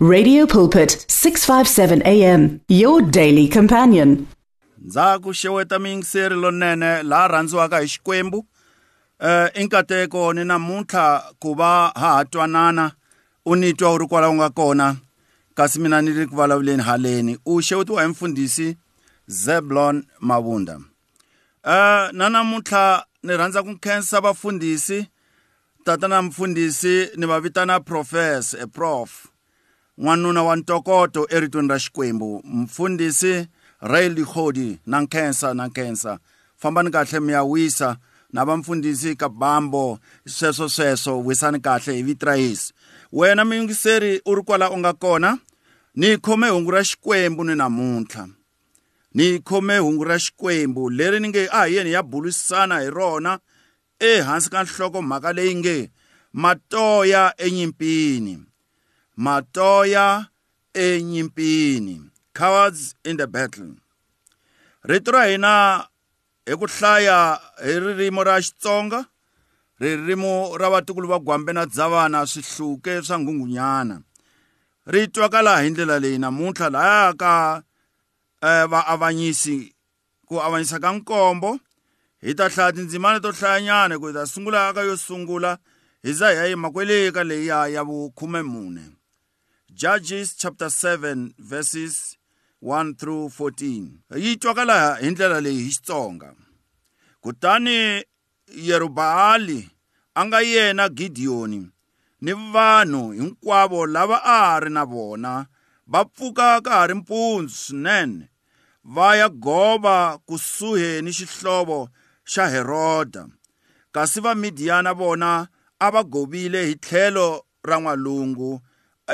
Radio Pulpit 657 AM your daily companion. ndzhaku xeweta miyingiseri lonene laha rhandziwaka hi xikwembu eh i nkateko ni namuntlha ku va ha ha twanana. U ni twa u ri kwala u nga kona kasi mina ni ri ku vulavuleni haleni. U xewetiwa hi mfundhisi zeblon mavunda eh na namuntlha ni rhandza ku khensa vafundhisi tatana mfundhisi ni va vitana profess e prof. n'wanuna wa ntokoto eritweni ra xikwembu mfundhisi rael dikhodi na nkhensa na nkhensa fambani kahle mi ya wisa na vamfundhisi ka bambo sweswo sweswo wisani kahle hi vito ra yesu wena muyingiseri u ri kwala u nga kona ni khome hungu ra xikwembu ni namuntlha. Ni khome hungu ra xikwembu leri ni nge a hi yeni ya bulisana hi rona ehansi ka nhloko mhaka leyi nge matoya enyimpini. Matoya enyimpini. Cowards in the battle. Rito ra hina hi ku hlaya hi ririmi ra xitsonga ririmi ra vatukulu va gwambe na dzavana swihluke swa nghungunyana ri twakala hi ndlela leyi namuntlha lahaya ka eh, vaavanyisi ku avanyisa ka nkombo hi ta hlaya tindzimana to hlayanyana ku hi ta sungula ka yo sungula hi za hi ya yima kwele ka leyiya ya vukhume mune. Judges chapter 7 verses 1 through 14 yi twakala hi ndlela leyi hi xitsonga kutani yerubaali a nga yena gidiyoni ni vanhu hinkwavo lava a ri na vona va pfuka ka ha ri mpundzu swinene va ya gova kusuhi ni xihlovo xa heroda. Kasi vamidiyana vona a va govile hi tlhelo ra n'walungu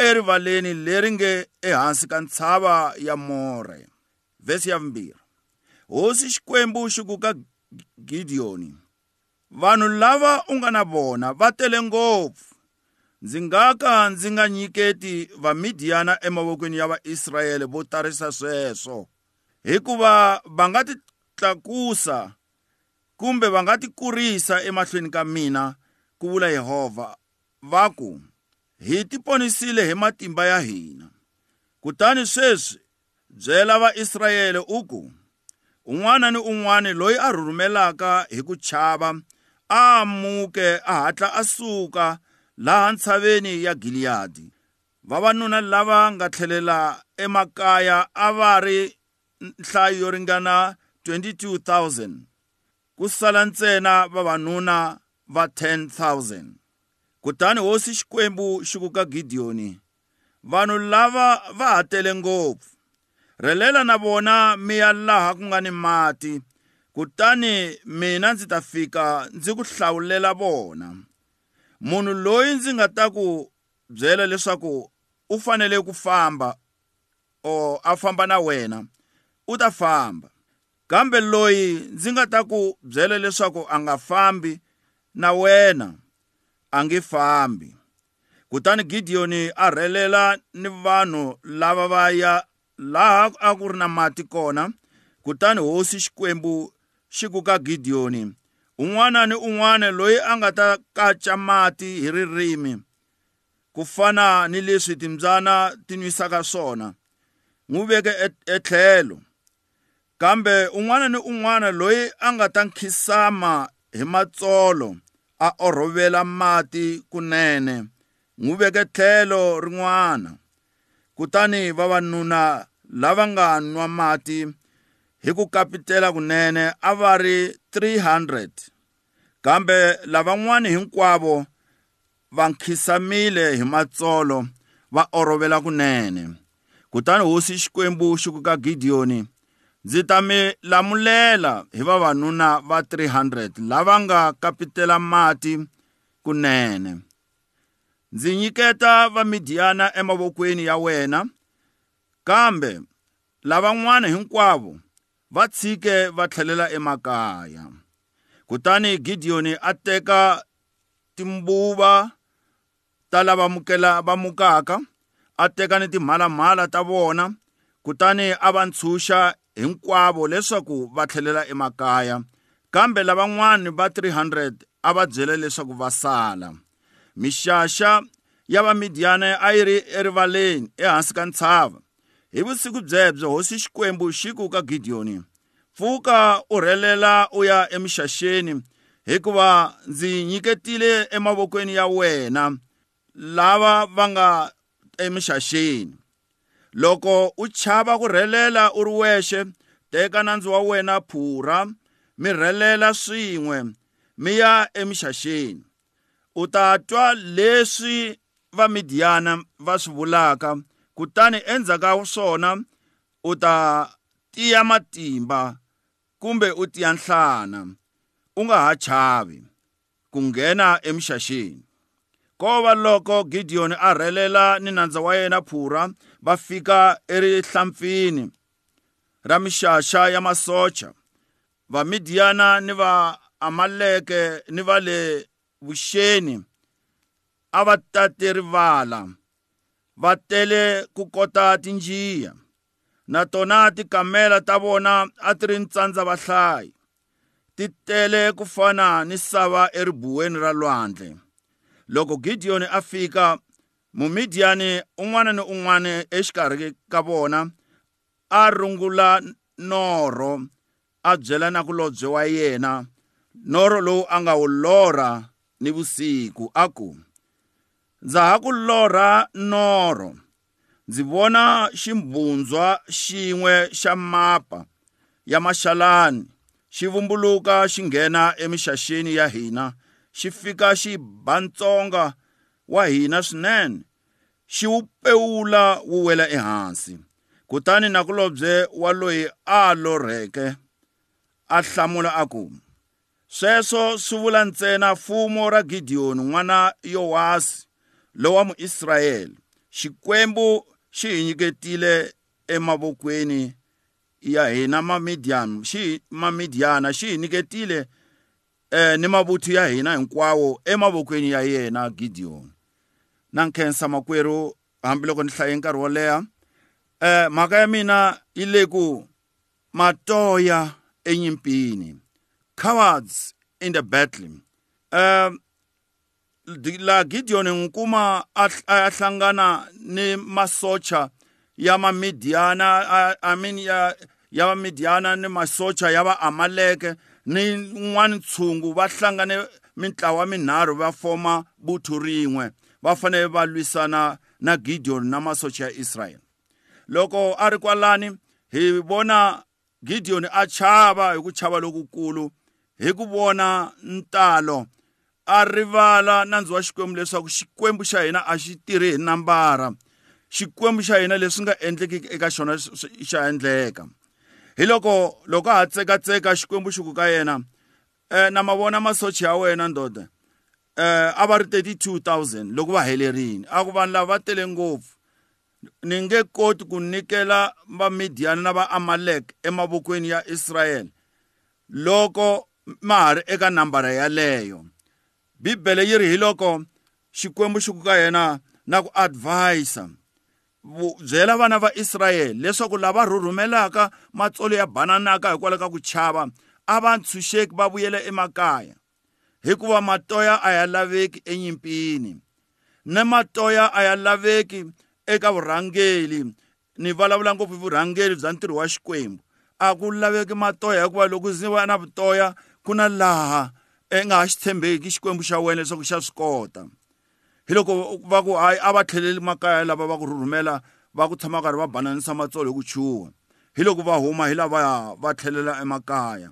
erivaleni leri nge ehansi ka ntshava ya more vhesi ya vumbirhi. Hosi xikwembu xi ku ka gidiyoni vanhu lava u nga na vona va tele ngopfu. Ndzi nga ka ndzi nga nyiketi vamidiyana emavokweni ya vaisrayele vo tarisa sweswo hikuva va nga ti tlakusa kumbe va nga ti kurisa emahlweni ka mina ku vula yehovha va ku hi tiponisile hi matimba ya hina. Kutani sweswi byela vaisrayele u ku un'wana ni un'wana loyi a rhurumelaka hi ku chava a amuke a hatla a suka laha ntshaveni ya giliyadi. Vavanuna lava nga tlhelela emakaya a va ri nhlayo yo ringana 22,000 ku sala ntsena vavanuna va 10,000 kutani hosi xikwembu xi ku ka gidiyoni vanhu lava va ha tele ngopfu. Relela na vona mi ya laha ku nga ni mati kutani mina ndzi ta fika ndzi ku hlawulela vona munhu loyi ndzi nga ta ku byela leswaku u fanele ku famba or a famba na wena u ta famba. Kambe loyi ndzi nga ta ku byela leswaku a nga fambi na wena. A nge fambi kutani gidiyoni a rhelela ni vanhu lava va ya laha a ku ri na mati kona kutani hosi xikwembu xi ku ka gidiyoni un'wana ni un'wana loyi a nga ta kaca mati hi ririmi ku fana ni leswi timbyana ti nwisaka swona n'wi veke etlhelo. Kambe un'wana ni un'wana loyi a nga ta nkhisama hi matsolo a orhovela mati kunene. N'wi veke tlhelo rin'wana. Kutani vavanuna lava nga nwa mati hi ku kapitela kunene a va ri 300 kambe lavan'wana hinkwavo va nkhisamile hi matsolo va orhovela kunene. Kutani hosi xikwembu xi ku ka gidiyoni ndzi ta mi lamulela hi vavanuna va 300 lava nga kapitela mati kunene. Ndzi nyiketa vamidiyana emavokweni ya wena kambe lavan'wana hinkwavo va tshike va tlhelela emakaya. Kutani gidiyoni a teka timbuva ta lava mukela va mukaka a teka ni timhalamhala ta vona kutani a va ntshunxa hinkwavo leswaku va tlhelela emakaya kambe lavan'wani va 300 a va byela leswaku va sala. Mixaxa ya vamidiyani a yi ri erivaleni ehansi ka ntshava. Hi vusiku byebyo hosi xikwembu xi ku ka gidiyoni pfuka u rhelela u ya emixaxeni hikuva ndzi nyiketile emavokweni ya wena lava va nga emixaxeni. Loko u chava ku rhelela u ri wexe teka nandzu wa wena phura mi rhelela swin'we mi ya emixaxeni u ta twa leswi vamidiyana va swi vulaka kutani endzhaku ka swona u ta tiya matimba kumbe u tiya nhlana. U nga ha chavi ku nghena emixaxeni ko va loko gidiyoni a rhelela ni nandza wa yena phura va fika erihlampfini. Ra mixaxa ya masocha vamidiyana ni va amaleke ni va le vuxeni a va tate rivala va tele ku kota tinjiya. Na tona tikamela ta vona a ti ri ntsandza vahlayi ti tele ku fana ni sava eribuweni ra lwandle. Loko gidiyoni a fika mumidiyani un'wana ni un'wana exikarhi ka vona a rungula norho a byela na kulobye wa yena. Norho lowu a nga wu lorha ni vusiku a ku ndza ha ku lorha norho. Ndzi vona ximbundzwa xin'we xa mapa ya maxalani xi vumbuluka xi nghena emixaxeni ya hina. Xi fika xi ba ntsonga wa hina swinene xi wu pewula wu wela ehansi kutani nakulobye wa loyi a lorheke a hlamula a ku sweswo swi vula ntsena fumo ra gidiyoni n'wana yowasi lowa muisrayeli xikwembu xi hi nyiketile emavokweni ya hina mamidian xi mamidiana xi hi nyiketile eh, ni mavuthu ya hina hinkwawo emavokweni ya yena gidiyoni na nkhensa makwerhu hambiloko ni hlaye nkarhi wo leha. Eh, mhaka ya mina yi le ku matoya enyimpini. Cowards in the battle um la Gideon ngikuma a hlangana ni masocha ya mamidiana i mean ya ya vamidiana ni masocha ya va amaleke. Ni n'wani ntshungu va hlangane mintlawa minharhu va foma buthu rin'we va fanele va lwisana na Gideon na masocha ya Israel loko a ri kwalani hi vona Gideon a chava hi ku chava lokukulu hi ku vona ntalo a rivala nandzu wa xikwembu leswaku xikwembu xa hina a xi tirhi hi nambara xikwembu xa hina leswi nga endleki eka xona xa endleka. Hi loko loko a ha tsekatseka xikwembu xi ku ka yena eh, na mavona masocha ya wena ndoda eh, a va ri 32000 loko va helerini a ku vanhu lava va tele ngopfu. Ni nge koti ku nyikela vamidiyani na vaamalek emavokweni ya israyele loko ma ha ri eka nambara yaleyo. Bibele yi ri hi loko xikwembu xi ku ka yena na ku advisa byela vana va israyele leswaku lava rhurhumelaka matsolo ya bananaka hikwalaho ka ku chava a va ntshunxeki va vuyela emakaya hikuva matoya a ya laveki enyimpini. Ni matoya a ya laveki eka vurhangeri ni vulavula ngopfu vurhangeri bya ntirho wa xikwembu. A ku laveki matoya hikuva loko zi va na vutoya ku na laha i nga ha xi tshembeki xikwembu xa wena leswaku xa swi kota. Hi loko va ku hayi a va tlheleli makaya lava va ku rhurhumela va ku tshama karhi va bananisa matsolo hi ku chuha. Hi loko va huma hi lavaya va tlhelela emakaya.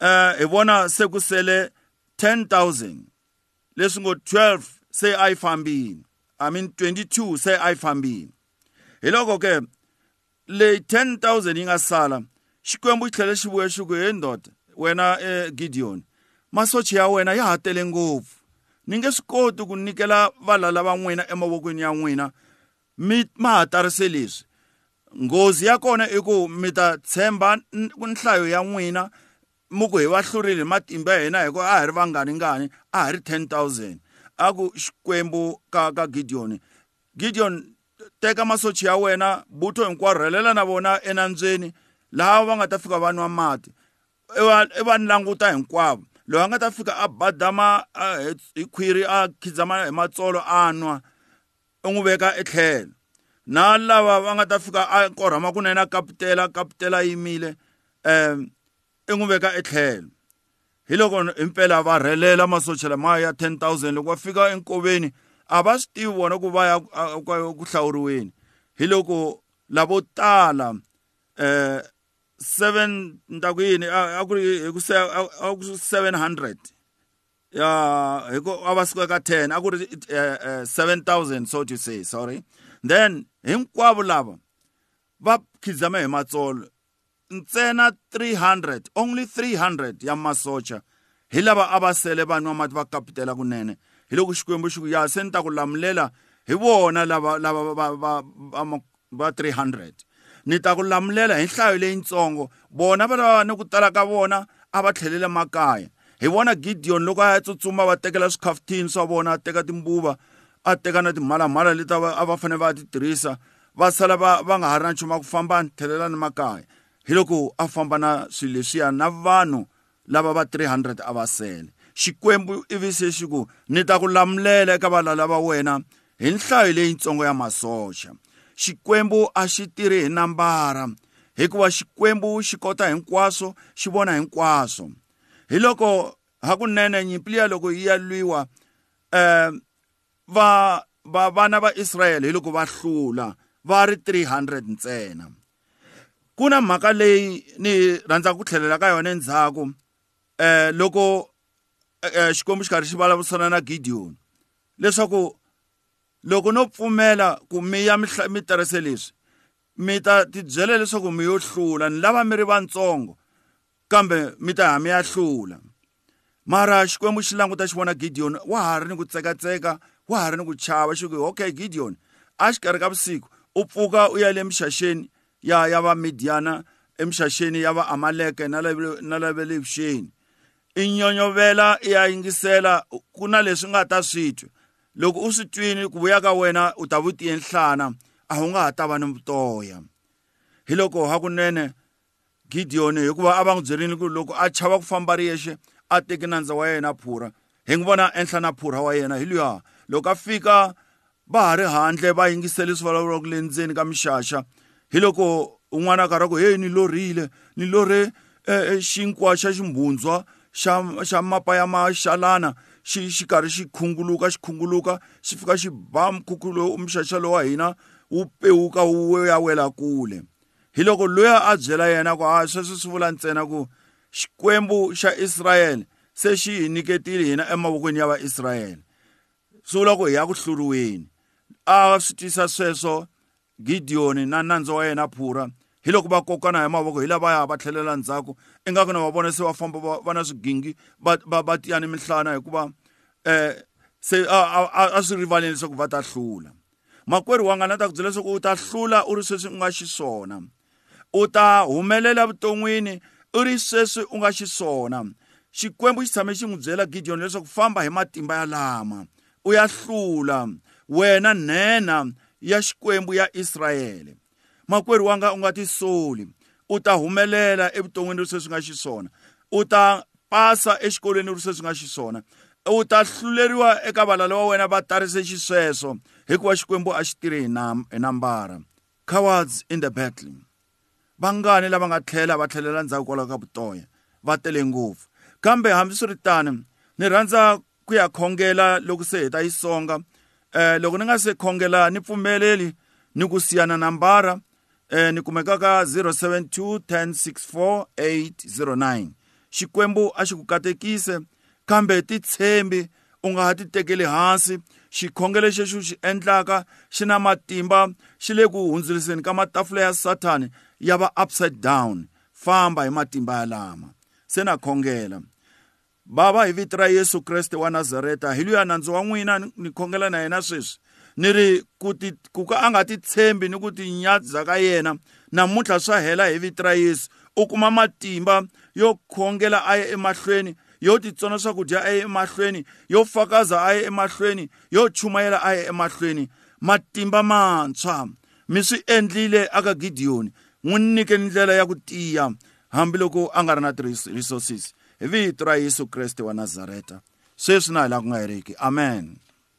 Um hi vona se ku sele 10000 leswi ngo 12 se a yi fambini i mean 22 se a yi fambini hi loko ke leyi 10000 yi nga sala xikwembu xi tlhela xi vuya xi ku he ndoda wena eh, gideon masocha ya wena ya ha tele ngopfu. Ni nge swi koti ku nyikela valala va n'wina emavokweni ya n'wina. Mi ma ha tarise leswi nghozi ya kona i ku mi ta tshemba nhlayo ya n'wina. Mi ku hi va hlurile matimba ya hina hikuva a hi ri vanganingani a hi ri 10000 a ku xikwembu ka ka gideon. Gideon teka masocha ya wena butho hinkwaro rhelela na vona enambyeni laha va nga ta fika va nwa mati. I va languta hinkwavo. Loyi a nga ta fika a badama hi khwiri a khidzama hi matsolo a nwa u n'wi veka etlhelo. Na lava va nga ta fika a korhama kunene a kaputela kaputela yimile um i n'wi veka etlhelo. Hi loko himpela va rhelela masocha lama ya 10000 loko va fika enkoveni a va swi tivi vona ku va ya ku hlawuriweni hi loko lavo tala eh 7 nta ku yini a ku ri hi ku 700 ya hi ku a va suka ka 10 a ku ri 7000 so to say sorry. Then hinkwavo lava va khidzama hi matsolo. Ntsena 300 only 300 ya masocha. Hi lava a va sele vanhu va mati va kapitela kunene. Hi loko xikwembu xi ku ya se ni ta ku lamulela hi vona lava lava va va va va 300 ni ta ku lamulela hi nhlayo leyitsongo bona va lava ni ku tala ka vona a va tlhelele makaya. Hi vona gideon loko a ya tsutsuma va tekela swikhafuthini swa vona a teka timbuva a teka na timhalamhala leti a va fanele va ti tirhisa. Va sala va va nga ha ri na nchumu wa ku famba ni tlhelela ni makaya. Hi loko a famba na swilo leswiya na vanhu lava va 300 a va sele. Xikwembu ivi se xi ku ni ta ku lamulela eka valala va wena hi nhlayo leyitsongo ya masocha. Xikwembu a xi tirhi hi nambara. Hikuva xikwembu xi kota hinkwaswo xi vona hinkwaswo. Hi loko hakunene nyimpi liya loko yi ya lwiwa um va va vana va Israyele hi loko va hlula va ri 300 ntsena. Ku na mhaka leyi ni rhandzaka ku tlhelela ka yona endzhaku eh loko xikwembu xi karhi xi vulavurisana na Gideon. Leswaku loko no pfumela ku mi ya mi tirhise leswi mi ta tibyela leswaku mi yo hlula ni lava mi ri vantsongo kambe mi ta ha mi ya hlula. Mara xikwembu xi languta xi vona Gideon wa ha ri ni ku tsekatseka wa ha ri ni ku chava xi ku okay Gideon a xikarhi ka vusiku u pfuka u ya le mixaxeni ya ya va Midiana emixaxeni ya va Amaleke na le le vuxeni i nyonyovela i ya yingisela ku na leswi nga ta swi twa. Loko u swi twini ku vuya ka wena u ta vutiye nhlana a wu nga ha ta va ni vutoya hi loko hakunene Gideon hikuva a va n'wi byerini ku loko a chava ku famba ri yexe a teki nandza wa yena phura. Hi n'wi vona enhla na phura wa yena hi luya loko a fika va ha ri handle va yingisele leswi vulavulaka le ndzeni ka mixaxa hi loko un'wana a karhi ku heyi ni lorile ni lore xinkwa xa ximbundzwa xa xa mapa ya maxalana xi xi karhi xi khunguluka xi khunguluka xi fika xi ba mkhukhulo mixaxa lowa hina wu pewuka wu ya wela kule. Hi loko loya a byela yena ku ha sweswi swi vula ntsena ku xikwembu xa Israyele se xi hi nyiketile hina emavokweni ya vaisrayele swi vula ku hi ya ku hluriweni. A swi tisa sweswo Gideon na nandzu wa yena phura hi loko va kokana hi mavoko hi lavaya va tlhelela ndzhaku. Ingaku na va vona se va famba va na swigingi va va va tiyani mihlana hikuva eh se a swi rivaleni leswaku va ta hlula. Makwerhu wa nga na ta ku byela leswaku u ta hlula u ri sweswi u nga xiswona. U ta humelela vuton'wini u ri sweswi u nga xiswona. Xikwembu xi tshame xi n'wi byela Gideon leswaku famba hi matimba ya lama. U ya hlula. Wena nhena ya xikwembu ya Israyele makwerhu wanga u nga tisoli u ta humelela evuton'wini ri sweswi nga xiswona u ta pasa exikolweni ri sweswi nga xiswona u ta hluleriwa eka valala wa wena va tarise xisweswo hikuva xikwembu a xi tirhi hi nambara. Cowards in the battle vangani lava nga tlhela va tlhelela ndzhaku kwalaho ka vutoya va tele ngopfu. Kambe hambiswiritano ni rhandza ku ya khongela loko se hi ta yi songa. Eh loko ni nga se khongela ni pfumeleli ni ku siyana nambara eh ni kumeka ka 072 1064 809 xikwembu a xi ku katekise kambe titshembi u nga ha ti tekeli hansi. Xikhongelo xexi u xi endlaka xi na matimba xi le ku hundzuriseni ka matafula ya sathani ya va upside down famba hi matimba ya lama se na khongela. Bava hi vito ra yesu kreste wa nazareta hi luya nandzu wa n'wina ni khongela na yena sweswi. Ni ri ku ti ku ka a nga ti tshembi ni ku ti nyadza ka yena namuntlha swa hela hi vito ra yesu. U kuma matimba yo khongela a ya emahlweni yo titsona swakudya a ya emahlweni yo fakaza a ya emahlweni yo chumayela a ya emahlweni. Matimba mantshwa mi swi endlile aka gidiyoni n'wi nyike ndlela ya ku tiya hambiloko a nga ri na ti-resources hi vito ra yesu kreste wa nazareta. Sweswi na hi laha ku nga heriki. Amen.